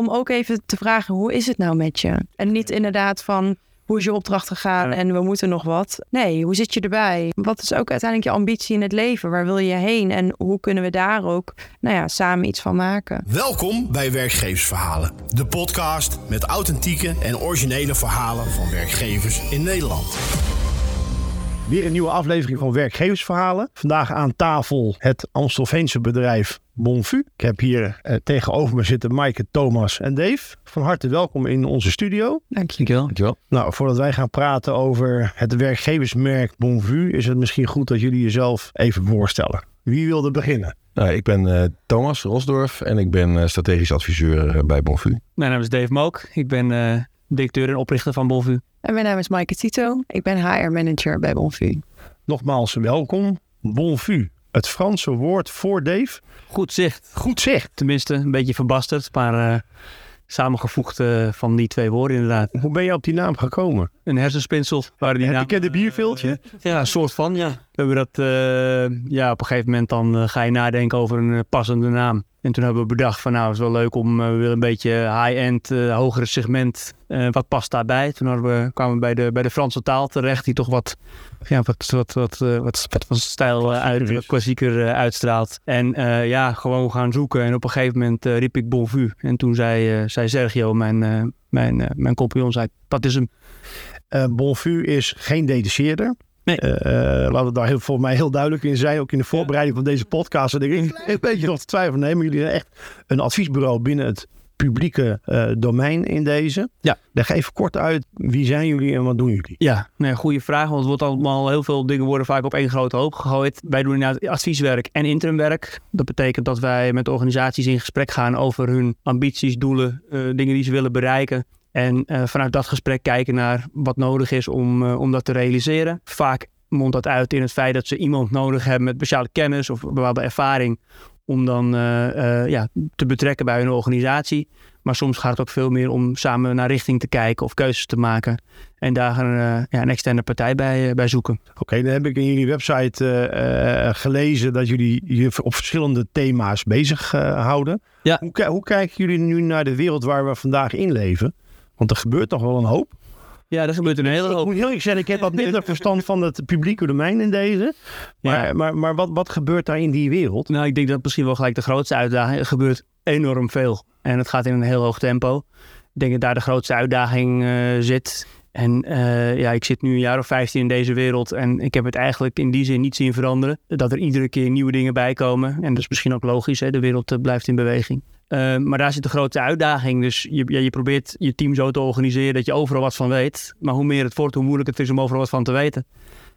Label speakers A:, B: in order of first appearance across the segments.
A: om ook even te vragen, hoe is het nou met je? En niet inderdaad van, hoe is je opdracht gegaan en we moeten nog wat. Nee, hoe zit je erbij? Wat is ook uiteindelijk je ambitie in het leven? Waar wil je heen? En hoe kunnen we daar ook nou ja, samen iets van maken?
B: Welkom bij Werkgeversverhalen, de podcast met authentieke en originele verhalen van werkgevers in Nederland.
C: Weer een nieuwe aflevering van Werkgeversverhalen. Vandaag aan tafel het Amstelveense bedrijf Bonvu. Ik heb hier eh, tegenover me zitten Maaike, Thomas en Dave. Van harte welkom in onze studio.
A: Dankjewel.
C: Dankjewel. Nou, voordat wij gaan praten over het werkgeversmerk Bonvu, is het misschien goed dat jullie jezelf even voorstellen. Wie wilde beginnen?
D: Nou, ik ben uh, Thomas Rosdorf en ik ben uh, strategisch adviseur uh, bij Bonvu.
E: Mijn naam is Dave Mook. Ik ben directeur en oprichter van Bonvu.
A: En mijn naam is Maaike Tito. Ik ben HR-manager bij Bonvu.
C: Nogmaals welkom. Bonvu, het Franse woord voor Dave.
E: Goed zicht.
C: Goed zicht.
E: Tenminste, een beetje verbasterd, maar uh, samengevoegd uh, van die twee woorden inderdaad.
C: Hoe ben je op die naam gekomen?
E: Een hersenspinsel. Waren die naam,
C: bekende bierveeltje?
E: Uh, ja, een soort van, ja. We hebben dat, ja, op een gegeven moment dan ga je nadenken over een passende naam. En toen hebben we bedacht van nou, het is wel leuk om uh, weer een beetje high-end, uh, hogere segment. Uh, wat past daarbij? Toen we, kwamen we bij de, bij de Franse taal terecht, die toch wat, ja, wat, wat, wat, wat, wat van stijl uit, wat klassieker uitstraalt. En ja, gewoon gaan zoeken. En op een gegeven moment riep ik Bonvu. En toen zei, zei Sergio, mijn, mijn, mijn compagnon, zei, dat is hem.
C: Bonvu is geen detacheerder.
E: Nee.
C: Uh, laten we daar heel, volgens mij heel duidelijk in zijn. Ook in de voorbereiding van deze podcast. En ik een beetje nog te twijfelen. Nemen jullie echt een adviesbureau binnen het publieke uh, domein in deze?
E: Ja.
C: Leg even kort uit. Wie zijn jullie en wat doen jullie?
E: Ja, nee, goede vraag. Want het wordt allemaal heel veel dingen worden vaak op één grote hoop gegooid. Wij doen inderdaad advieswerk en interimwerk. Dat betekent dat wij met organisaties in gesprek gaan over hun ambities, doelen, uh, dingen die ze willen bereiken. En uh, vanuit dat gesprek kijken naar wat nodig is om, uh, om dat te realiseren. Vaak mondt dat uit in het feit dat ze iemand nodig hebben met speciale kennis of bepaalde ervaring. Om dan uh, ja, te betrekken bij hun organisatie. Maar soms gaat het ook veel meer om samen naar richting te kijken of keuzes te maken. En daar een, ja, een externe partij bij, bij zoeken.
C: Oké, okay, dan heb ik in jullie website gelezen dat jullie je op verschillende thema's bezig houden.
E: Ja.
C: Hoe, hoe kijken jullie nu naar de wereld waar we vandaag in leven? Want er gebeurt nog wel een hoop.
E: Ja, er gebeurt een hele hoop.
C: Ik moet heel eerlijk zeggen, ik heb wat minder verstand van het publieke domein in deze. Maar, ja. maar, maar wat, wat gebeurt daar in die wereld?
E: Nou, ik denk dat misschien wel gelijk de grootste uitdaging. Er gebeurt enorm veel. En het gaat in een heel hoog tempo. Ik denk dat daar de grootste uitdaging uh, zit. En uh, ja, ik zit nu een jaar of 15 in deze wereld en ik heb het eigenlijk in die zin niet zien veranderen. Dat er iedere keer nieuwe dingen bij komen. En dat is misschien ook logisch, hè? de wereld uh, blijft in beweging. Uh, maar daar zit de grote uitdaging. Dus je, je probeert je team zo te organiseren dat je overal wat van weet. Maar hoe meer het wordt, hoe moeilijker het is om overal wat van te weten.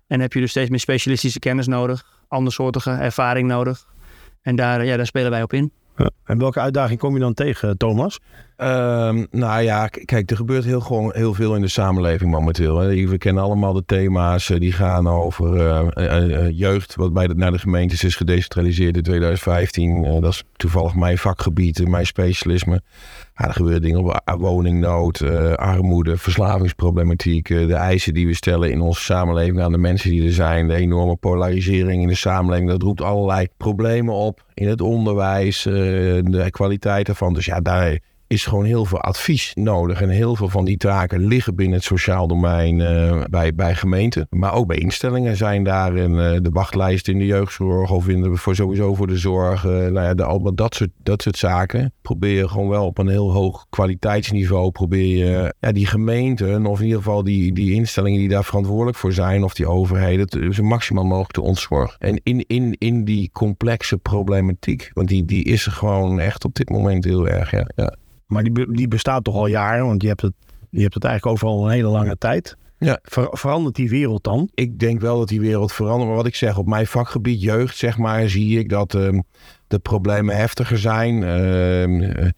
E: En heb je dus steeds meer specialistische kennis nodig, andersoortige ervaring nodig. En daar, ja, daar spelen wij op in.
C: En welke uitdaging kom je dan tegen, Thomas?
D: Um, nou ja, kijk, er gebeurt heel, gewoon heel veel in de samenleving momenteel. Hè. We kennen allemaal de thema's die gaan over uh, uh, jeugd, wat bij de, naar de gemeentes is gedecentraliseerd in 2015. Uh, dat is toevallig mijn vakgebied, mijn specialisme. Ja, er gebeuren dingen op woningnood, armoede, verslavingsproblematiek, de eisen die we stellen in onze samenleving aan de mensen die er zijn, de enorme polarisering in de samenleving. Dat roept allerlei problemen op in het onderwijs, de kwaliteit ervan. Dus ja, daar is gewoon heel veel advies nodig. En heel veel van die taken liggen binnen het sociaal domein uh, bij, bij gemeenten. Maar ook bij instellingen zijn daar in, uh, de wachtlijst in de jeugdzorg of in voor sowieso voor de zorg. Uh, nou ja, de, dat soort, dat soort zaken. Probeer je gewoon wel op een heel hoog kwaliteitsniveau. Probeer je ja, die gemeenten of in ieder geval die, die instellingen die daar verantwoordelijk voor zijn. Of die overheden. Zo maximaal mogelijk te ontzorgen. En in, in, in die complexe problematiek. Want die, die is er gewoon echt op dit moment heel erg. Ja, ja.
C: Maar die, die bestaat toch al jaren, want je hebt het, je hebt het eigenlijk overal een hele lange tijd.
D: Ja.
C: Ver, verandert die wereld dan?
D: Ik denk wel dat die wereld verandert. Maar wat ik zeg, op mijn vakgebied jeugd, zeg maar, zie ik dat um, de problemen heftiger zijn. Uh, um,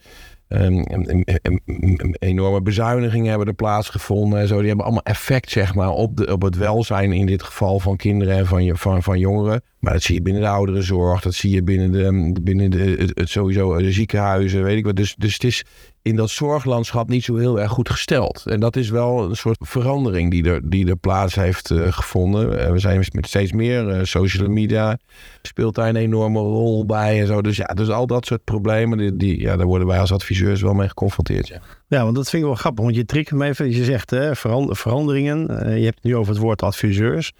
D: enorme bezuinigingen hebben er plaatsgevonden. En zo. Die hebben allemaal effect zeg maar, op, de, op het welzijn in dit geval van kinderen en van, van, van jongeren. Maar dat zie je binnen de ouderenzorg, dat zie je binnen, de, binnen de, het, het sowieso de ziekenhuizen, weet ik wat. Dus, dus het is in dat zorglandschap niet zo heel erg goed gesteld. En dat is wel een soort verandering die er, die er plaats heeft uh, gevonden. Uh, we zijn met steeds meer uh, social media speelt daar een enorme rol bij en zo. Dus ja, dus al dat soort problemen, die, die, ja, daar worden wij als adviseurs wel mee geconfronteerd. Ja,
C: ja want dat vind ik wel grappig, want je trikt me even. Je zegt hè, veranderingen. je hebt het nu over het woord adviseurs.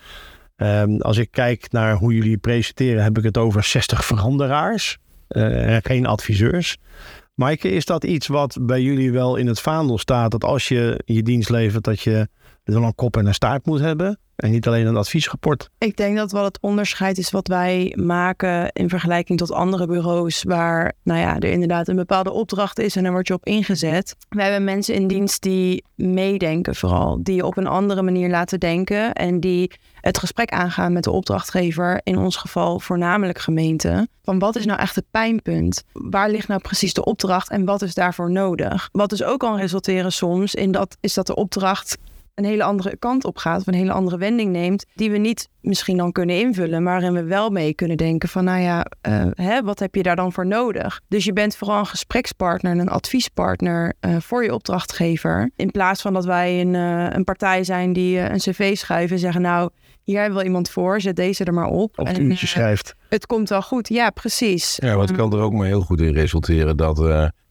C: Um, als ik kijk naar hoe jullie presenteren, heb ik het over 60 veranderaars. geen adviseurs. Maaike, is dat iets wat bij jullie wel in het vaandel staat? Dat als je je dienst levert, dat je wel een kop en een staart moet hebben? En niet alleen een adviesrapport.
A: Ik denk dat wel het onderscheid is wat wij maken in vergelijking tot andere bureaus waar nou ja, er inderdaad een bepaalde opdracht is en dan word je op ingezet. Wij hebben mensen in dienst die meedenken vooral, die op een andere manier laten denken en die het gesprek aangaan met de opdrachtgever, in ons geval voornamelijk gemeente. Van wat is nou echt het pijnpunt? Waar ligt nou precies de opdracht en wat is daarvoor nodig? Wat dus ook kan resulteren soms in dat is dat de opdracht een hele andere kant op gaat of een hele andere wending neemt, die we niet misschien dan kunnen invullen, maar waarin we wel mee kunnen denken van, nou ja, uh, hè, wat heb je daar dan voor nodig? Dus je bent vooral een gesprekspartner en een adviespartner uh, voor je opdrachtgever, in plaats van dat wij een, uh, een partij zijn die een cv schrijven en zeggen, nou, hier hebben we iemand voor, zet deze er maar op.
C: Of een uurtje schrijft.
A: Het komt wel goed, ja, precies.
D: Ja, wat kan er ook maar heel goed in resulteren dat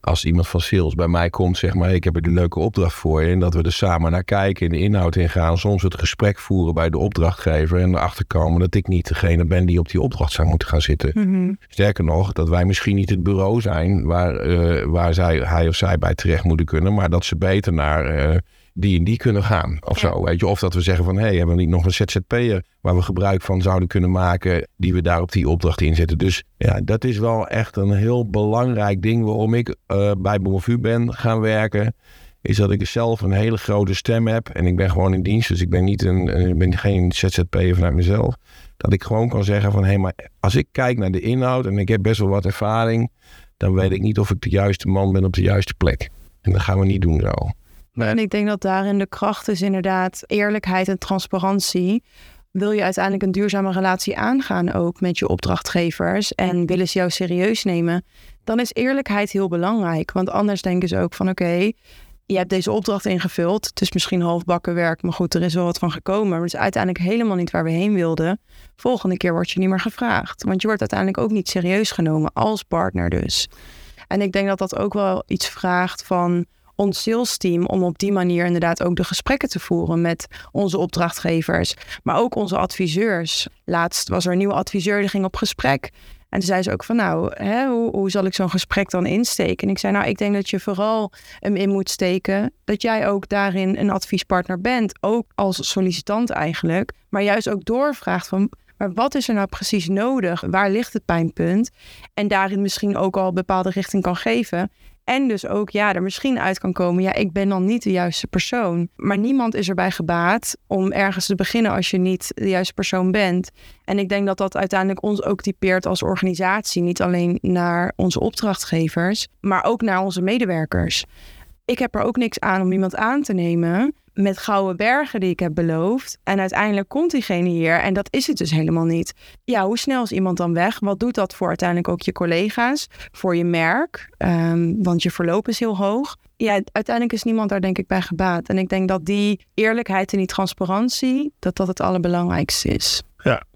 D: als iemand van sales bij mij komt, zeg maar, ik heb er een leuke opdracht voor je. En dat we er samen naar kijken, in de inhoud ingaan. Soms het gesprek voeren bij de opdrachtgever. En erachter komen dat ik niet degene ben die op die opdracht zou moeten gaan zitten.
A: Mhm.
D: Sterker nog, dat wij misschien niet het bureau zijn waar, uh, waar zij, hij of zij bij terecht moeten kunnen. Maar dat ze beter naar uh, die en die kunnen gaan. Of zo, weet je. Of dat we zeggen van, hé, hey, hebben we niet nog een ZZP'er waar we gebruik van zouden kunnen maken, die we daar op die opdracht inzetten. Dus ja, dat is wel echt een heel belangrijk ding waarom ik uh, bij Bonvu ben gaan werken. Is dat ik zelf een hele grote stem heb en ik ben gewoon in dienst. Dus ik ben, niet een, ik ben geen ZZP'er vanuit mezelf. Dat ik gewoon kan zeggen van, hé, hey, maar als ik kijk naar de inhoud en ik heb best wel wat ervaring, dan weet ik niet of ik de juiste man ben op de juiste plek. En dat gaan we niet doen zo.
A: En ik denk dat daarin de kracht is inderdaad eerlijkheid en transparantie. Wil je uiteindelijk een duurzame relatie aangaan ook met je opdrachtgevers en willen ze jou serieus nemen, dan is eerlijkheid heel belangrijk. Want anders denken ze ook van oké, je hebt deze opdracht ingevuld. Het is misschien halfbakken werk, maar goed, er is wel wat van gekomen. Maar het is uiteindelijk helemaal niet waar we heen wilden. Volgende keer word je niet meer gevraagd. Want je wordt uiteindelijk ook niet serieus genomen als partner dus. En ik denk dat dat ook wel iets vraagt van ons sales team om op die manier inderdaad ook de gesprekken te voeren met onze opdrachtgevers, maar ook onze adviseurs. Laatst was er een nieuwe adviseur die ging op gesprek. En toen zei ze ook van nou, hè, hoe, hoe zal ik zo'n gesprek dan insteken? En ik zei nou, ik denk dat je vooral hem in moet steken. Dat jij ook daarin een adviespartner bent. Ook als sollicitant eigenlijk. Maar juist ook doorvraagt van maar wat is er nou precies nodig? Waar ligt het pijnpunt? En daarin misschien ook al bepaalde richting kan geven. En dus ook, ja, er misschien uit kan komen, ja, ik ben dan niet de juiste persoon. Maar niemand is erbij gebaat om ergens te beginnen als je niet de juiste persoon bent. En ik denk dat dat uiteindelijk ons ook typeert als organisatie. Niet alleen naar onze opdrachtgevers, maar ook naar onze medewerkers. Ik heb er ook niks aan om iemand aan te nemen met gouden bergen die ik heb beloofd. En uiteindelijk komt diegene hier en dat is het dus helemaal niet. Ja, hoe snel is iemand dan weg? Wat doet dat voor uiteindelijk ook je collega's, voor je merk? Um, want je verloop is heel hoog. Ja, uiteindelijk is niemand daar denk ik bij gebaat. En ik denk dat die eerlijkheid en die transparantie, dat dat het allerbelangrijkste is.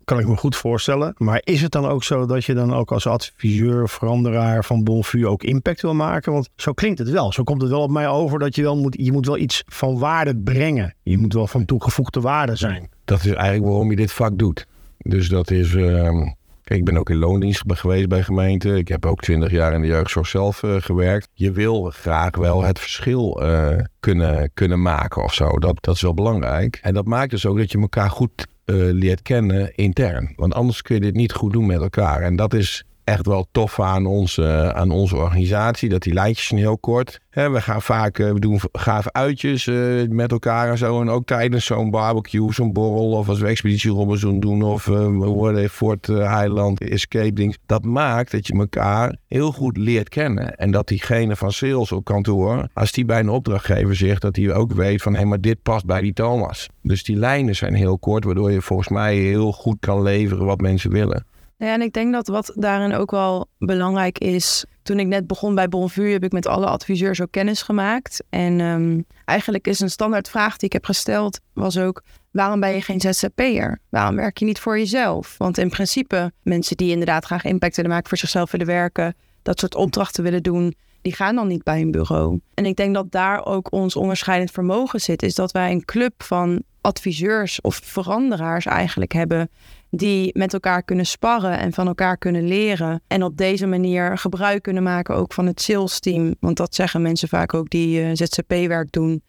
C: Kan ik me goed voorstellen. Maar is het dan ook zo dat je dan ook als adviseur, veranderaar van Bonfu ook impact wil maken? Want zo klinkt het wel. Zo komt het wel op mij over dat je wel moet, je moet wel iets van waarde brengen. Je moet wel van toegevoegde waarde zijn.
D: Dat is eigenlijk waarom je dit vak doet. Dus dat is. Kijk, ik ben ook in loondienst geweest bij gemeenten. Ik heb ook twintig jaar in de jeugdzorg zelf uh, gewerkt. Je wil graag wel het verschil uh, kunnen, kunnen maken of zo. Dat, dat is wel belangrijk. En dat maakt dus ook dat je elkaar goed leert kennen intern. Want anders kun je dit niet goed doen met elkaar. En dat is echt wel tof aan onze, aan onze organisatie. Dat die lijntjes zijn heel kort. we gaan vaak, eh, we doen gave uitjes uh, met elkaar en zo. En ook tijdens zo'n barbecue, zo'n borrel. Of als we Expeditie Robinson doen. Of uh, we worden Fort Highland Escape Dings. Dat maakt dat je elkaar heel goed leert kennen. En dat diegene van sales op kantoor, als die bij een opdrachtgever zegt, dat hij ook weet van hé, hey, maar dit past bij die Thomas. Dus die lijnen zijn heel kort, waardoor je volgens mij heel goed kan leveren wat mensen willen.
A: Ja, en ik denk dat wat daarin ook wel belangrijk is. Toen ik net begon bij Bonvu, heb ik met alle adviseurs ook kennis gemaakt. En um, eigenlijk is een standaard vraag die ik heb gesteld, was ook: waarom ben je geen ZZP'er? Waarom werk je niet voor jezelf? Want in principe, mensen die inderdaad graag impact willen maken voor zichzelf willen werken, dat soort opdrachten willen doen, die gaan dan niet bij een bureau. En ik denk dat daar ook ons onderscheidend vermogen zit, is dat wij een club van adviseurs of veranderaars eigenlijk hebben die met elkaar kunnen sparren en van elkaar kunnen leren. En op deze manier gebruik kunnen maken ook van het sales team. Want dat zeggen mensen vaak ook die uh, ZZP-werk doen.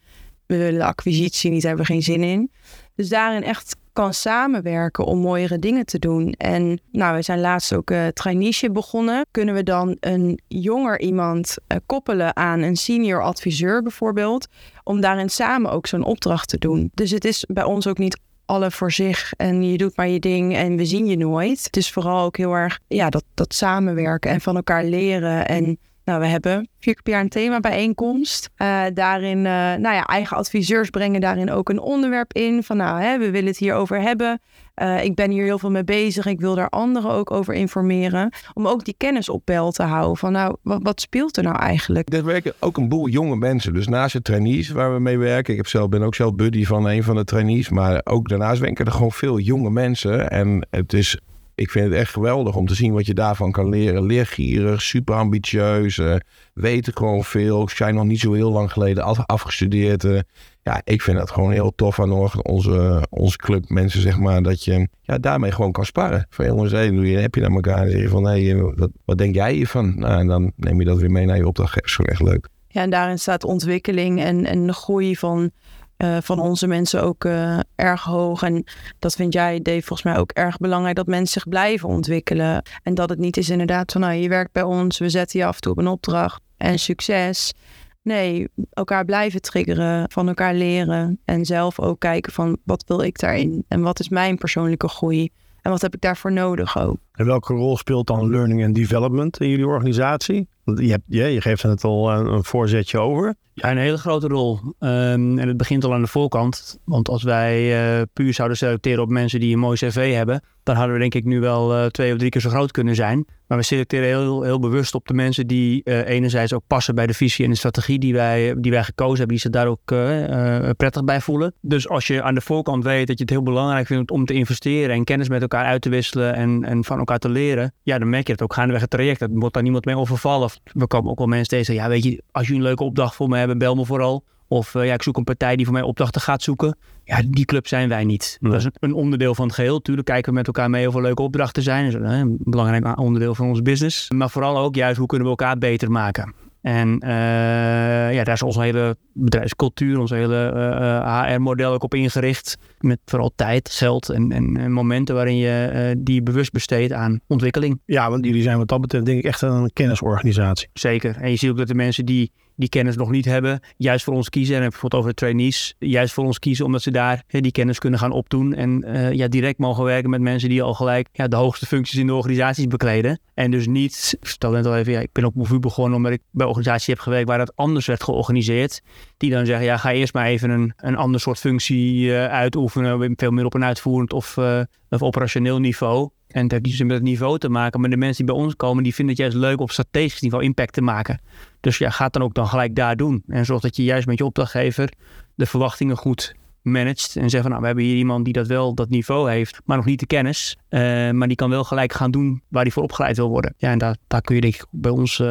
A: We willen acquisitie niet, hebben we geen zin in. Dus daarin echt kan samenwerken om mooiere dingen te doen. En nou, we zijn laatst ook uh, traineeship begonnen. Kunnen we dan een jonger iemand uh, koppelen aan een senior adviseur bijvoorbeeld, om daarin samen ook zo'n opdracht te doen. Dus het is bij ons ook niet alle voor zich en je doet maar je ding en we zien je nooit. Het is vooral ook heel erg ja, dat, dat samenwerken en van elkaar leren en nou, we hebben vier keer per jaar een themabijeenkomst. Uh, daarin, uh, nou ja, eigen adviseurs brengen daarin ook een onderwerp in. Van nou, hè, we willen het hierover hebben. Uh, ik ben hier heel veel mee bezig. Ik wil daar anderen ook over informeren. Om ook die kennis op peil te houden. Van nou, wat, wat speelt er nou eigenlijk?
D: Er werken ook een boel jonge mensen. Dus naast de trainees waar we mee werken. Ik heb zelf, ben ook zelf buddy van een van de trainees. Maar ook daarnaast werken er gewoon veel jonge mensen. En het is ik vind het echt geweldig om te zien wat je daarvan kan leren. Leergierig, super ambitieus, uh, weten gewoon veel. Zijn nog niet zo heel lang geleden afgestudeerd. Uh, ja, ik vind het gewoon heel tof aan onze, onze club mensen, zeg maar, dat je ja, daarmee gewoon kan sparren. Van jongens, hey, doe je, naar elkaar en zeg je van, hey, wat, wat denk jij hiervan? Nou, en dan neem je dat weer mee naar je opdracht. Dat is gewoon echt leuk.
A: Ja, en daarin staat ontwikkeling en, en de groei van uh, van onze mensen ook uh, erg hoog. En dat vind jij, Dave, volgens mij ook erg belangrijk dat mensen zich blijven ontwikkelen. En dat het niet is inderdaad van, nou, je werkt bij ons, we zetten je af en toe op een opdracht en succes. Nee, elkaar blijven triggeren, van elkaar leren en zelf ook kijken van wat wil ik daarin en wat is mijn persoonlijke groei en wat heb ik daarvoor nodig ook.
C: Welke rol speelt dan learning and development in jullie organisatie? Je, hebt, je, geeft het al een, een voorzetje over.
E: Ja, een hele grote rol. Um, en het begint al aan de voorkant. Want als wij uh, puur zouden selecteren op mensen die een mooi cv hebben, dan hadden we denk ik nu wel uh, twee of drie keer zo groot kunnen zijn. Maar we selecteren heel, heel bewust op de mensen die enerzijds ook passen bij de visie en de strategie die wij, die wij gekozen hebben, die zich daar ook prettig bij voelen. Dus als je aan de voorkant weet dat je het heel belangrijk vindt om te investeren en kennis met elkaar uit te wisselen en, en van elkaar te leren, ja, dan merk je het ook gaandeweg het traject. Dat wordt daar niemand mee overvallen. We komen ook wel mensen tegen ja, weet je, als je een leuke opdracht voor me hebben, bel me vooral. Of uh, ja, ik zoek een partij die voor mij opdrachten gaat zoeken. Ja, die club zijn wij niet. Nee. Dat is een, onderdeel van het geheel. Tuurlijk kijken we met elkaar mee of er leuke opdrachten zijn. Dat is een belangrijk onderdeel van ons business. Maar vooral ook juist hoe kunnen we elkaar beter maken. En uh, ja, daar is onze hele bedrijfscultuur, onze hele uh, HR-model ook op ingericht. Met vooral tijd, geld en, en, en momenten waarin je die bewust besteedt aan ontwikkeling.
C: Ja, want jullie zijn wat dat betreft denk ik echt een kennisorganisatie.
E: Zeker. En je ziet ook dat de mensen die die kennis nog niet hebben, juist voor ons kiezen. En bijvoorbeeld over de trainees, juist voor ons kiezen omdat ze daar die kennis kunnen gaan opdoen. En uh, ja, direct mogen werken met mensen die al gelijk ja, de hoogste functies in de organisaties bekleden. En dus niet, ik net al even, ja, ik ben op Movu begonnen omdat ik bij organisaties heb gewerkt waar dat anders werd georganiseerd. Die dan zeggen, ja, ga eerst maar even een, een ander soort functie uh, uitoefenen, veel meer op een uitvoerend of, uh, of operationeel niveau. En het heeft niet met het niveau te maken, maar de mensen die bij ons komen, die vinden het juist leuk op strategisch niveau impact te maken. Dus ja, ga dan ook dan gelijk daar doen. En zorg dat je juist met je opdrachtgever de verwachtingen goed managt. En zeggen van, nou, we hebben hier iemand die dat wel, dat niveau heeft, maar nog niet de kennis. Uh, maar die kan wel gelijk gaan doen waar die voor opgeleid wil worden. Ja, en daar, daar kun je denk ik bij ons, uh,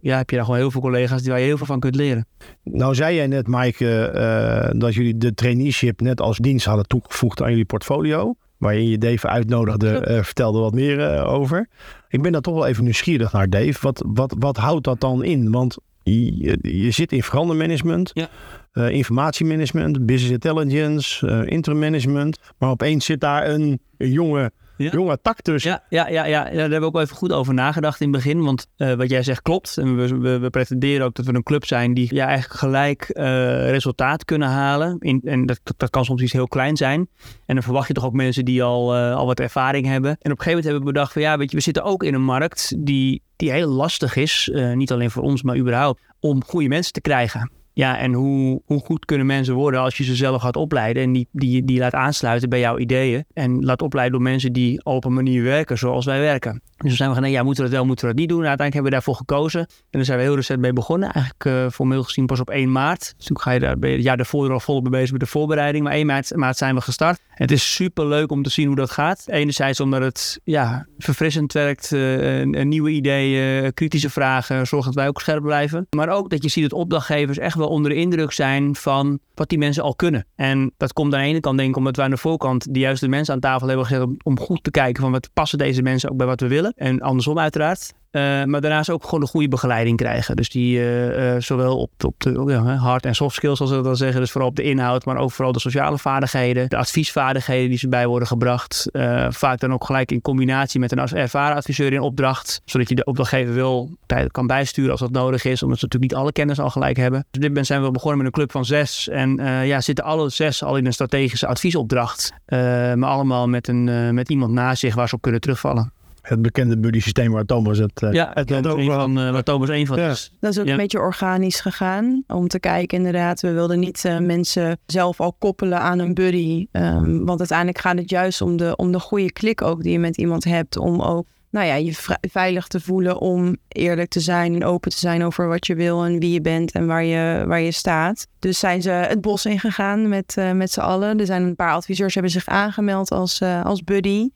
E: ja, heb je daar gewoon heel veel collega's die waar je heel veel van kunt leren.
C: Nou zei jij net, Mike, uh, dat jullie de traineeship net als dienst hadden toegevoegd aan jullie portfolio waarin je Dave uitnodigde, uh, vertelde wat meer uh, over. Ik ben daar toch wel even nieuwsgierig naar, Dave. Wat, wat, wat houdt dat dan in? Want je, je zit in verandermanagement, ja. uh, informatiemanagement, business intelligence, interim management. Maar opeens zit daar een, een jonge ja. jonge tak tussen.
E: Ja, ja, ja, ja, daar hebben we ook wel even goed over nagedacht in het begin. Want uh, wat jij zegt klopt. En we, we, we, pretenderen ook dat we een club zijn die ja, eigenlijk gelijk uh, resultaat kunnen halen. In, en dat, dat, dat, kan soms iets heel klein zijn. En dan verwacht je toch ook mensen die al, uh, al wat ervaring hebben. En op een gegeven moment hebben we bedacht van ja, weet je, we zitten ook in een markt die, die heel lastig is. niet alleen voor ons, maar überhaupt om goede mensen te krijgen. Ja, en hoe, hoe goed kunnen mensen worden als je ze zelf gaat opleiden en die, die, die laat aansluiten bij jouw ideeën. En laat opleiden door mensen die op een manier werken zoals wij werken. Dus dan zijn we gaan, ja, moeten we dat wel, moeten we dat niet doen? En uiteindelijk hebben we daarvoor gekozen. En daar zijn we heel recent mee begonnen. Eigenlijk uh, formeel gezien pas op 1 maart. Dus toen ga je daar, ben je het daarvoor al volop mee bezig met de voorbereiding. Maar 1 maart, maart zijn we gestart. En het is super leuk om te zien hoe dat gaat. Enerzijds omdat het ja, verfrissend werkt, uh, nieuwe ideeën, kritische vragen, zorgt dat wij ook scherp blijven. Maar ook dat je ziet dat opdrachtgevers echt wel onder de indruk zijn van wat die mensen al kunnen. En dat komt aan de ene kant denk ik omdat wij aan de voorkant de juiste mensen aan tafel hebben gezet om, om goed te kijken van wat passen deze mensen ook bij wat we willen. En andersom uiteraard. Uh, maar daarnaast ook gewoon een goede begeleiding krijgen. Dus die uh, uh, zowel op, op de hard en soft skills, zoals we dat zeggen. Dus vooral op de inhoud, maar ook vooral de sociale vaardigheden. De adviesvaardigheden die ze bij worden gebracht. vaak dan ook gelijk in combinatie met een ervaren adviseur in opdracht. Zodat je de opdrachtgever wil kan bijsturen als dat nodig is. Omdat ze natuurlijk niet alle kennis al gelijk hebben. Dus op dit moment zijn we begonnen met een club van zes. En ja, zitten alle zes al in een strategische adviesopdracht. maar allemaal met, een, met iemand naast zich waar ze op kunnen terugvallen
C: het bekende buddy systeem waar Thomas het,
E: uh, ja, het, het ook van, uh, waar Thomas één van is.
A: Dat is ook een beetje organisch gegaan. Om te kijken inderdaad, we wilden niet uh, mensen zelf al koppelen aan een buddy. Um, want uiteindelijk gaat het juist om de, om de goede klik ook die je met iemand hebt. Om ook nou ja, je veilig te voelen om eerlijk te zijn en open te zijn over wat je wil en wie je bent en waar je, waar je staat. Dus zijn ze het bos ingegaan met, met z'n allen. Er zijn een paar adviseurs hebben zich aangemeld als, als buddy.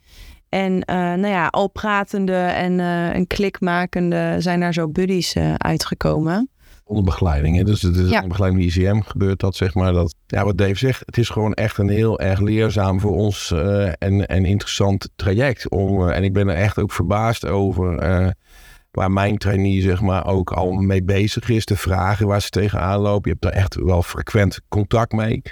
A: En uh, nou ja, al pratende en uh, een klikmakende zijn daar zo buddies uh, uitgekomen.
D: Onder begeleiding, hè? dus het is ja. onder begeleiding ICM gebeurt dat, zeg maar. Dat, ja, wat Dave zegt, het is gewoon echt een heel erg leerzaam voor ons en, en interessant traject. Om, en ik ben er echt ook verbaasd over waar mijn trainee zeg maar ook al mee bezig is. De vragen waar ze tegenaan lopen. Je hebt daar echt wel frequent contact mee.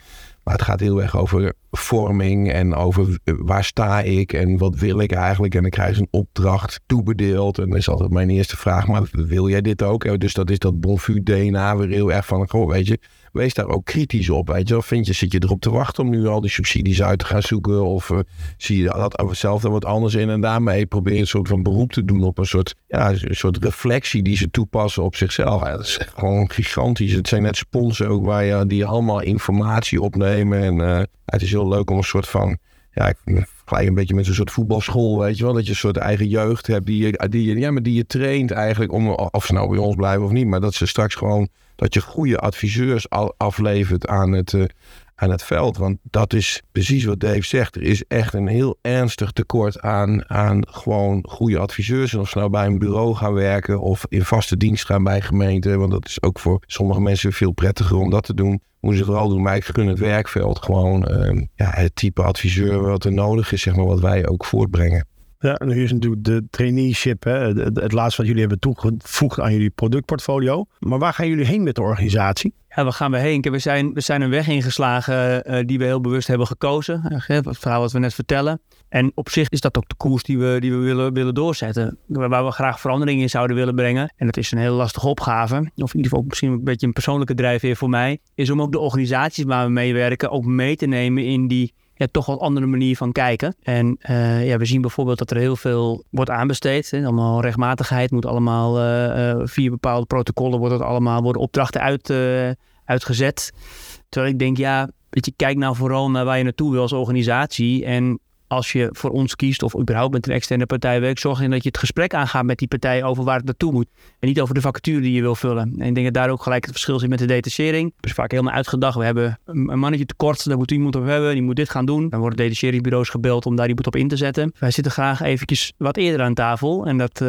D: Maar het gaat heel erg over vorming en over eh, waar sta ik en wat wil ik eigenlijk. En dan krijg je een opdracht toebedeeld. En dan is altijd mijn eerste vraag, maar wil jij dit ook? Dus dat is dat Bonfu DNA weer heel erg van, goh, weet je, wees daar ook kritisch op. Weet je wel, vind je, zit je erop te wachten om nu al die subsidies uit te gaan zoeken? Of uh, zie je dat zelf er wat anders in? En daarmee probeer je een soort van beroep te doen op een soort, ja, een soort reflectie die ze toepassen op zichzelf. Ja, dat is gewoon gigantisch. Het zijn net sponsen ook waar je, die allemaal informatie opnemen. En uh, het is heel leuk om een soort van ja, ik vergelijk een beetje met een soort voetbalschool, weet je wel. Dat je een soort eigen jeugd hebt die je, die je, ja, maar die je traint eigenlijk om, of ze nou bij ons blijven of niet. Maar dat ze straks gewoon, dat je goede adviseurs aflevert aan het, uh, aan het veld. Want dat is precies wat Dave zegt. Er is echt een heel ernstig tekort aan, aan gewoon goede adviseurs. En of ze nou bij een bureau gaan werken of in vaste dienst gaan bij gemeenten. Want dat is ook voor sommige mensen veel prettiger om dat te doen moeten ze vooral doen. Maar ik gun het werkveld gewoon uh, ja, het type adviseur wat er nodig is, zeg maar, wat wij ook voortbrengen.
C: Ja, nu is natuurlijk de traineeship, hè, het, het, laatste wat jullie hebben toegevoegd aan jullie productportfolio. Maar waar gaan jullie heen met de organisatie?
E: Ja, waar gaan we heen? We zijn, we zijn een weg ingeslagen uh, die we heel bewust hebben gekozen. Het verhaal wat we net vertellen. En op zich is dat ook de koers die we, die we willen, willen doorzetten. Waar we graag verandering in zouden willen brengen. En dat is een hele lastige opgave. Of in ieder geval misschien een beetje een persoonlijke drijfveer voor mij. Is om ook de organisaties waar we meewerken ook mee te nemen in die ja, toch wat andere manier van kijken. En uh, ja, we zien bijvoorbeeld dat er heel veel wordt aanbesteed. Hè. Allemaal rechtmatigheid moet allemaal uh, uh, via bepaalde protocollen wordt het allemaal worden opdrachten uit, uitgezet. Terwijl ik denk, ja, weet je, kijk nou vooral naar waar je naartoe wil als organisatie. En als je voor ons kiest of überhaupt met een externe partij werkt, zorg je dat je het gesprek aangaat met die partij over waar het naartoe moet. En niet over de vacature die je wil vullen. En ik denk dat daar ook gelijk het verschil zit met de detachering. Dat is vaak helemaal uitgedacht. We hebben een mannetje tekort, daar moet iemand op hebben, die moet dit gaan doen. Dan worden detacheringsbureaus gebeld om daar iemand op in te zetten. Wij zitten graag eventjes wat eerder aan tafel. En dat, uh,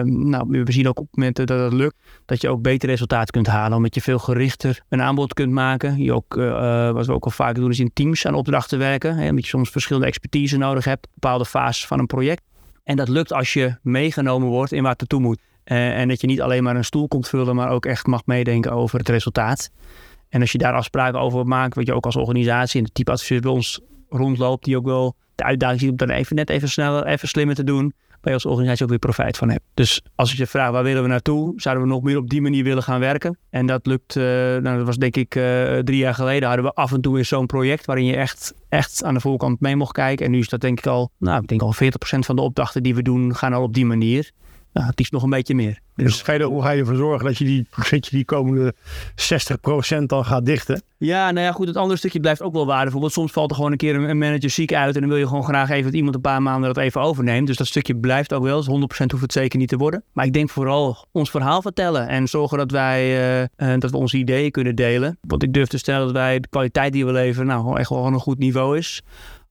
E: nou, we zien ook op momenten dat het lukt, dat je ook beter resultaat kunt halen. Omdat je veel gerichter een aanbod kunt maken. Je ook, uh, wat we ook al vaak doen, is in teams aan opdrachten werken. Hè, omdat je soms verschillende expertise nodig hebt, bepaalde fases van een project. En dat lukt als je meegenomen wordt in waar het naartoe moet. Uh, en dat je niet alleen maar een stoel komt vullen, maar ook echt mag meedenken over het resultaat. En als je daar afspraken over maakt, wat je ook als organisatie en de type adviseur bij ons rondloopt, die ook wel de uitdaging ziet om dan even net even sneller, even slimmer te doen je als organisatie ook weer profijt van hebt. Dus als je je vraagt waar willen we naartoe, zouden we nog meer op die manier willen gaan werken. En dat lukt, uh, nou, dat was denk ik uh, drie jaar geleden, hadden we af en toe weer zo'n project waarin je echt, echt aan de voorkant mee mocht kijken. En nu is dat denk ik al, nou ik denk al 40% van de opdrachten die we doen gaan al op die manier. Ja, het liefst nog een beetje meer.
C: Dus ga je er, hoe ga je ervoor zorgen dat je die, dat je die komende 60% dan gaat dichten?
E: Ja, nou ja, goed. Het andere stukje blijft ook wel waardevol. Want soms valt er gewoon een keer een, manager ziek uit. En dan wil je gewoon graag even dat iemand een paar maanden dat even overneemt. Dus dat stukje blijft ook wel. Dus 100% hoeft het zeker niet te worden. Maar ik denk vooral ons verhaal vertellen. En zorgen dat wij eh, eh, dat we onze ideeën kunnen delen. Want ik durf te stellen dat wij de kwaliteit die we leveren, nou echt wel een goed niveau is.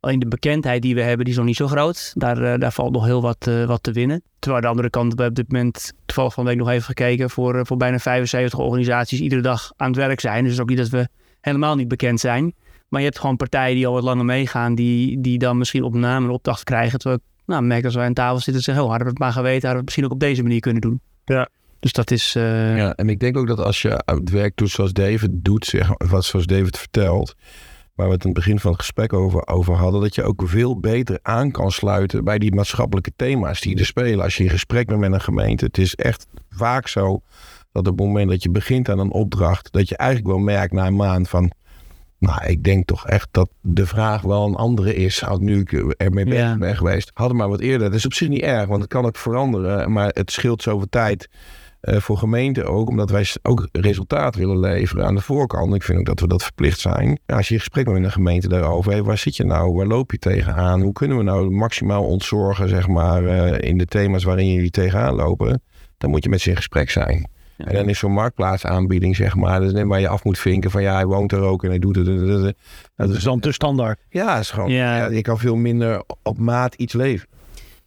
E: Alleen de bekendheid die we hebben, die is nog niet zo groot. Daar, eh, daar valt nog heel wat, eh, wat te winnen. Terwijl aan de andere kant, we hebben op dit moment toevallig van de week nog even gekeken voor, eh, voor bijna 75 organisaties iedere dag aan het werk zijn. Dus het is ook niet dat we helemaal niet bekend zijn. Maar je hebt gewoon partijen die al wat langer meegaan, die, die dan misschien op naam en opdracht krijgen. Terwijl ik nou, merk als wij aan tafel zitten, zeggen, oh, hadden we het maar geweten, hadden we het misschien ook op deze manier kunnen doen.
C: Ja.
E: Dus dat is... eh,
D: Ja, en ik denk ook dat als je het werk doet zoals David doet, zeg, wat zoals David vertelt, waar we het in het begin van het gesprek over, over hadden, dat je ook veel beter aan kan sluiten bij die maatschappelijke thema's die er spelen. Als je in gesprek bent met een gemeente, het is echt vaak zo dat op het moment dat je begint aan een opdracht, dat je eigenlijk wel merkt na een maand van, nou, ik denk toch echt dat de vraag wel een andere is. Had nu ik ermee bezig
E: Ja.
D: ben geweest. Hadden maar wat eerder. Dat is op zich niet erg, want het kan ook veranderen. Maar het scheelt zoveel tijd eh, voor gemeenten ook. Omdat wij ook resultaat willen leveren aan de voorkant. Ik vind ook dat we dat verplicht zijn. Als je in gesprek bent met een gemeente daarover. Waar zit je nou? Waar loop je tegenaan? Hoe kunnen we nou maximaal ontzorgen, zeg maar, eh, in de thema's waarin jullie tegenaan lopen? Dan moet je met ze in gesprek zijn.
E: Ja.
D: En dan is zo'n marktplaatsaanbieding, zeg maar, dat is net waar je af moet vinken van ja, hij woont er ook en hij doet het.
C: Dat is dan te standaard.
D: Ja, is gewoon,
E: Ja.
D: ja, je kan veel minder op maat iets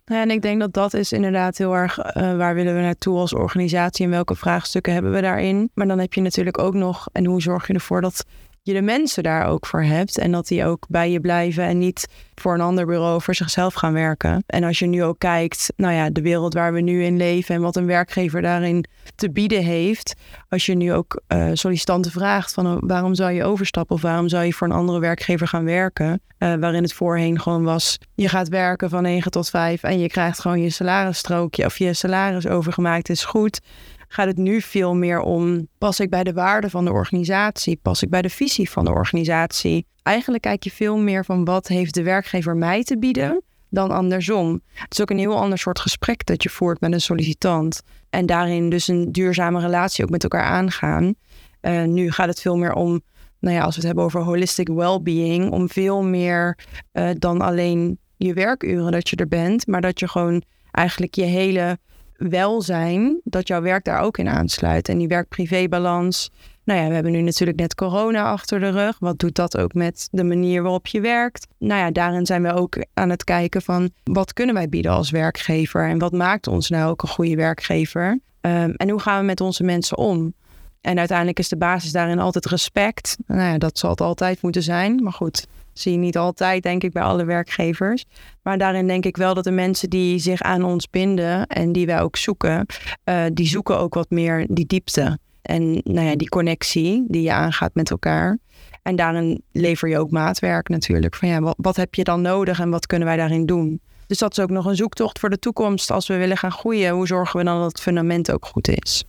D: leven.
A: Ja, en ik denk dat dat is inderdaad heel erg eh, waar willen we naartoe als organisatie en welke vraagstukken hebben we daarin. Maar dan heb je natuurlijk ook nog, en hoe zorg je ervoor dat je de mensen daar ook voor hebt en dat die ook bij je blijven en niet voor een ander bureau voor zichzelf gaan werken. En als je nu ook kijkt, nou ja, de wereld waar we nu in leven en wat een werkgever daarin te bieden heeft. Als je nu ook eh, sollicitanten vraagt van oh, waarom zou je overstappen of waarom zou je voor een andere werkgever gaan werken, eh, waarin het voorheen gewoon was, je gaat werken van 9 tot 5 en je krijgt gewoon je salarisstrookje of je salaris overgemaakt is goed. Gaat het nu veel meer om, pas ik bij de waarden van de organisatie? Pas ik bij de visie van de organisatie? Eigenlijk kijk je veel meer van wat heeft de werkgever mij te bieden dan andersom. Het is ook een heel ander soort gesprek dat je voert met een sollicitant. En daarin dus een duurzame relatie ook met elkaar aangaan. Eh, nu gaat het veel meer om, nou ja, als we het hebben over holistic well-being, om veel meer eh, dan alleen je werkuren dat je er bent, maar dat je gewoon eigenlijk je hele welzijn, dat jouw werk daar ook in aansluit. En die werk-privé-balans. Nou ja, we hebben nu natuurlijk net corona achter de rug. Wat doet dat ook met de manier waarop je werkt? Nou ja, daarin zijn we ook aan het kijken van wat kunnen wij bieden als werkgever en wat maakt ons nou ook een goede werkgever? Ehm, en hoe gaan we met onze mensen om? En uiteindelijk is de basis daarin altijd respect. Nou ja, dat zal het altijd moeten zijn. Maar goed, zie je niet altijd, denk ik, bij alle werkgevers. Maar daarin denk ik wel dat de mensen die zich aan ons binden en die wij ook zoeken, eh, die zoeken ook wat meer die diepte. En nou ja, die connectie die je aangaat met elkaar. En daarin lever je ook maatwerk natuurlijk. Van ja, wat, wat heb je dan nodig en wat kunnen wij daarin doen? Dus dat is ook nog een zoektocht voor de toekomst. Als we willen gaan groeien, hoe zorgen we dan dat het fundament ook goed is?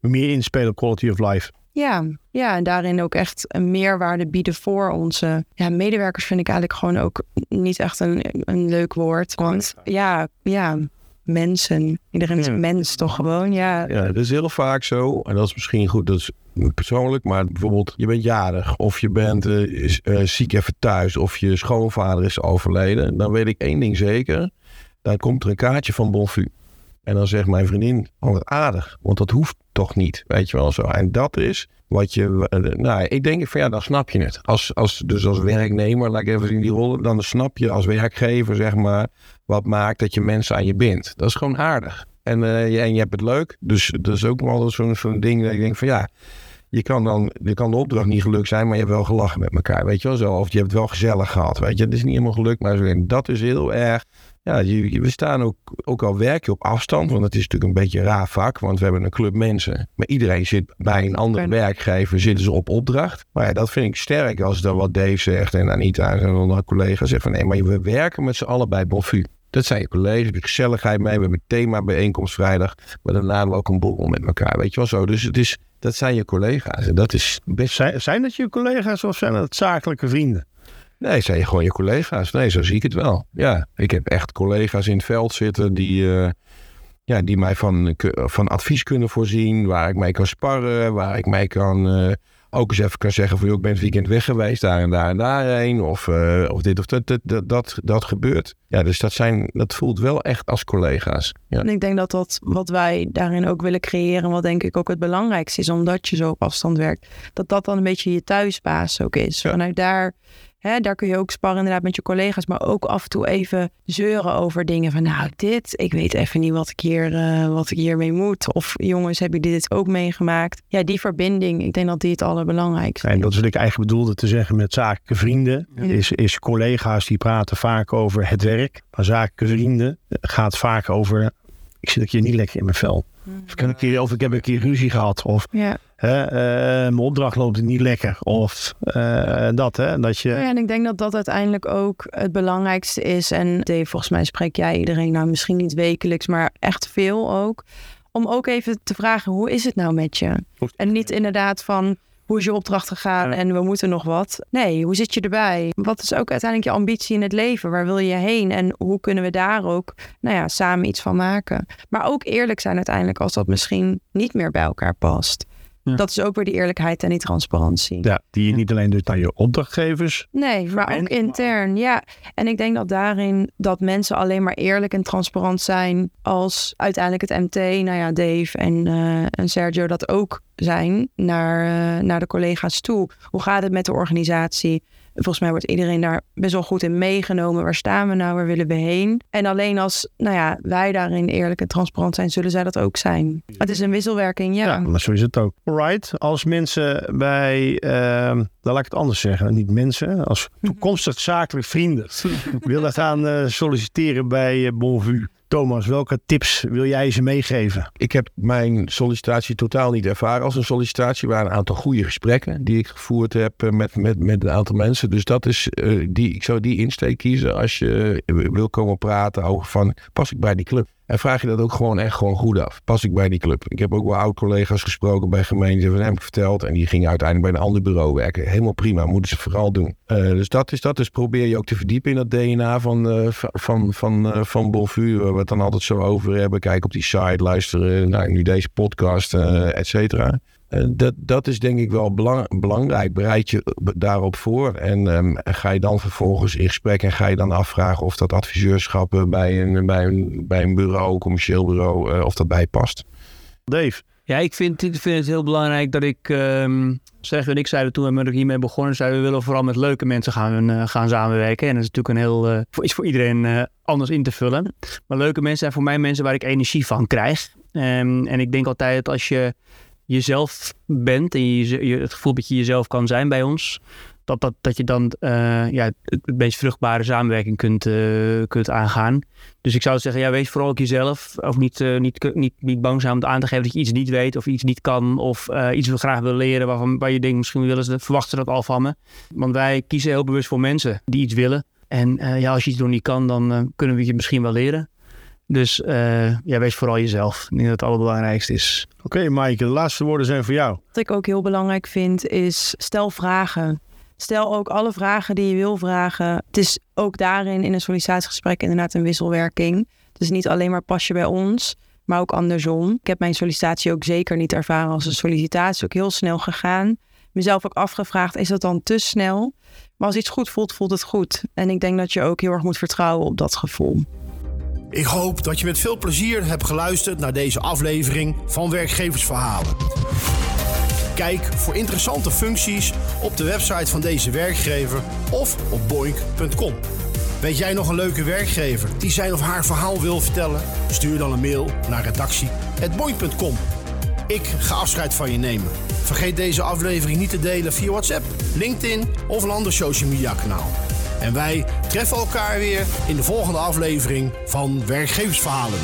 C: Meer inspelen op quality of life.
A: Ja, ja, en daarin ook echt een meerwaarde bieden voor onze ja, medewerkers vind ik eigenlijk gewoon ook niet echt een, een leuk woord. Want ja, ja, mensen. Iedereen is
C: Ja.
A: mens toch gewoon, ja.
D: Ja, dat is heel vaak zo. En dat is misschien goed, dat is persoonlijk. Maar bijvoorbeeld, je bent jarig. Of je bent eh, eh, ziek even thuis. Of je schoonvader is overleden. Dan weet ik één ding zeker. Dan komt er een kaartje van Bonfu. En dan zegt mijn vriendin, oh wat aardig. Want dat hoeft toch niet, weet je wel zo. En dat is wat je... eh, Nou, ik denk van ja, dan snap je het. Als, als, dus als werknemer, laat ik even in die rol. Dan snap je als werkgever, zeg maar... wat maakt dat je mensen aan je bindt. Dat is gewoon aardig. En, eh, je, en je hebt het leuk. Dus dat is ook wel zo'n zo'n ding dat ik denk van ja... Je kan dan, je kan de opdracht niet gelukt zijn, maar je hebt wel gelachen met elkaar, weet je wel zo. Of je hebt wel gezellig gehad, weet je. Het is niet helemaal gelukt, maar zo, dat is heel erg... Ja, je, we staan ook, ook al werk je op afstand, want het is natuurlijk een beetje een raar vak, want we hebben een club mensen. Maar iedereen zit bij een andere werkgever, zitten ze op opdracht. Maar ja, dat vind ik sterk als dan wat Dave zegt en Anita en andere collega's zeggen van nee, maar we werken met z'n allen bij Bonfu. Dat zijn je collega's, je gezelligheid mee, we hebben een thema bijeenkomst vrijdag, maar daarna hebben we ook een borrel met elkaar, weet je wel zo. Dus het is, dat zijn je collega's en dat is best
C: Zijn, zijn dat je collega's of zijn dat zakelijke vrienden?
D: Nee, zijn je gewoon je collega's. Nee, zo zie ik het wel. Ja, ik heb echt collega's in het veld zitten die, eh, ja, die mij van, van advies kunnen voorzien, waar ik mee kan sparren, waar ik mee kan eh, ook eens even kan zeggen van joh, ik ben het weekend weg geweest, daar en daar en daarheen, of, eh, of dit of dat, dat, dat, dat, dat gebeurt. Ja, dus dat, zijn, dat voelt wel echt als collega's. Ja.
A: En ik denk dat dat wat wij daarin ook willen creëren, wat denk ik ook het belangrijkste is, omdat je zo op afstand werkt, dat dat dan een beetje je thuisbaas ook is.
D: Ja.
A: Vanuit daar Hè, daar kun je ook sparren inderdaad met je collega's, maar ook af en toe even zeuren over dingen van nou dit, ik weet even niet wat ik hier, uh, wat ik hiermee moet. Of jongens, hebben jullie dit ook meegemaakt? Ja, die verbinding, ik denk dat die het allerbelangrijkste is.
C: En dat is wat ik eigenlijk bedoelde te zeggen met zakelijke vrienden. Ja. Is, is collega's die praten vaak over het werk, maar zakelijke vrienden gaat vaak over ik zit een keer niet lekker in mijn vel. Of ik heb een keer, of ik heb een keer ruzie gehad. Of
A: ja.
C: Hè, uh, mijn opdracht loopt niet lekker. Of uh, dat, hè. Dat je...
A: Ja, en ik denk dat dat uiteindelijk ook het belangrijkste is. En Dave, volgens mij spreek jij iedereen nou misschien niet wekelijks, maar echt veel ook. Om ook even te vragen, hoe is het nou met je? En niet inderdaad van, hoe is je opdracht gegaan en we moeten nog wat. Nee, hoe zit je erbij? Wat is ook uiteindelijk je ambitie in het leven? Waar wil je heen? En hoe kunnen we daar ook nou ja, samen iets van maken? Maar ook eerlijk zijn uiteindelijk als dat misschien niet meer bij elkaar past. Ja. Dat is ook weer die eerlijkheid en die transparantie.
C: Ja, die je niet alleen dus naar je opdrachtgevers.
A: Nee, maar ook intern. Ja, en ik denk dat daarin dat mensen alleen maar eerlijk en transparant zijn als uiteindelijk het MT, nou ja, Dave en, uh, en Sergio dat ook zijn naar, uh, naar de collega's toe. Hoe gaat het met de organisatie? Volgens mij wordt iedereen daar best wel goed in meegenomen. Waar staan we nou? Waar willen we heen? En alleen als nou ja, wij daarin eerlijk en transparant zijn, zullen zij dat ook zijn. Het is een wisselwerking, ja.
C: Ja, maar zo is het ook. Alright, als mensen bij, uh, dan laat ik het anders zeggen, niet mensen, als toekomstig zakelijk vrienden willen gaan uh, solliciteren bij uh, Bonvu. Thomas, welke tips wil jij ze meegeven?
D: Ik heb mijn sollicitatie totaal niet ervaren als een sollicitatie. Er waren een aantal goede gesprekken die ik gevoerd heb met, met, met een aantal mensen. Dus dat is, uh, die, ik zou die insteek kiezen als je wil komen praten over van, pas ik bij die club? En vraag je dat ook gewoon echt gewoon goed af. Pas ik bij die club? Ik heb ook wel oud-collega's gesproken bij gemeenten. Van hem verteld. En die gingen uiteindelijk bij een ander bureau werken. Helemaal prima. Moeten ze vooral doen. Uh, dus dat is dat. Dus probeer je ook te verdiepen in dat DNA van, uh, van, van, uh, van Bonvu. Waar we het dan altijd zo over hebben. Kijk op die site. Luisteren naar nu deze podcast. et cetera. Uh, dat, dat is denk ik wel belang, belangrijk. Bereid je daarop voor. En um, ga je dan vervolgens in gesprek en ga je dan afvragen of dat adviseurschap bij een, bij een, bij een bureau, commercieel bureau, uh, of dat bij past.
C: Dave?
E: Ja, ik vind, ik vind het heel belangrijk dat ik, um, zeg en ik zeiden toen we hiermee begonnen, zeiden we willen vooral met leuke mensen gaan, uh, gaan samenwerken. En dat is natuurlijk een heel, uh, is voor iedereen uh, anders in te vullen. Maar leuke mensen zijn voor mij mensen waar ik energie van krijg. Um, en ik denk altijd als je jezelf bent en je, het gevoel dat je jezelf kan zijn bij ons, dat, dat, dat je dan uh, ja, het, het meest vruchtbare samenwerking kunt, uh, kunt aangaan. Dus ik zou zeggen, ja, wees vooral ook jezelf. Of niet, uh, niet, niet, niet bang zijn om aan te geven dat je iets niet weet of iets niet kan. Of iets wil graag wil leren waarvan, waar je denkt, misschien willen ze, verwachten ze dat al van me. Want wij kiezen heel bewust voor mensen die iets willen. En ja, als je iets nog niet kan, dan kunnen we je misschien wel leren. Dus uh, ja, wees vooral jezelf. Ik denk dat het allerbelangrijkste is.
C: Oké, okay, Maaike, de laatste woorden zijn voor jou.
A: Wat ik ook heel belangrijk vind, is stel vragen. Stel ook alle vragen die je wil vragen. Het is ook daarin in een sollicitatiegesprek inderdaad een wisselwerking. Dus niet alleen maar pas je bij ons, maar ook andersom. Ik heb mijn sollicitatie ook zeker niet ervaren als een sollicitatie. Ook heel snel gegaan. Mezelf ook afgevraagd, is dat dan te snel? Maar als iets goed voelt, voelt het goed. En ik denk dat je ook heel erg moet vertrouwen op dat gevoel.
B: Ik hoop dat je met veel plezier hebt geluisterd naar deze aflevering van Werkgeversverhalen. Kijk voor interessante functies op de website van deze werkgever of op boink.com. Weet jij nog een leuke werkgever die zijn of haar verhaal wil vertellen? Stuur dan een mail naar redactie.boink.com. Ik ga afscheid van je nemen. Vergeet deze aflevering niet te delen via WhatsApp, LinkedIn of een ander social media kanaal. En wij treffen elkaar weer in de volgende aflevering van Werkgeversverhalen.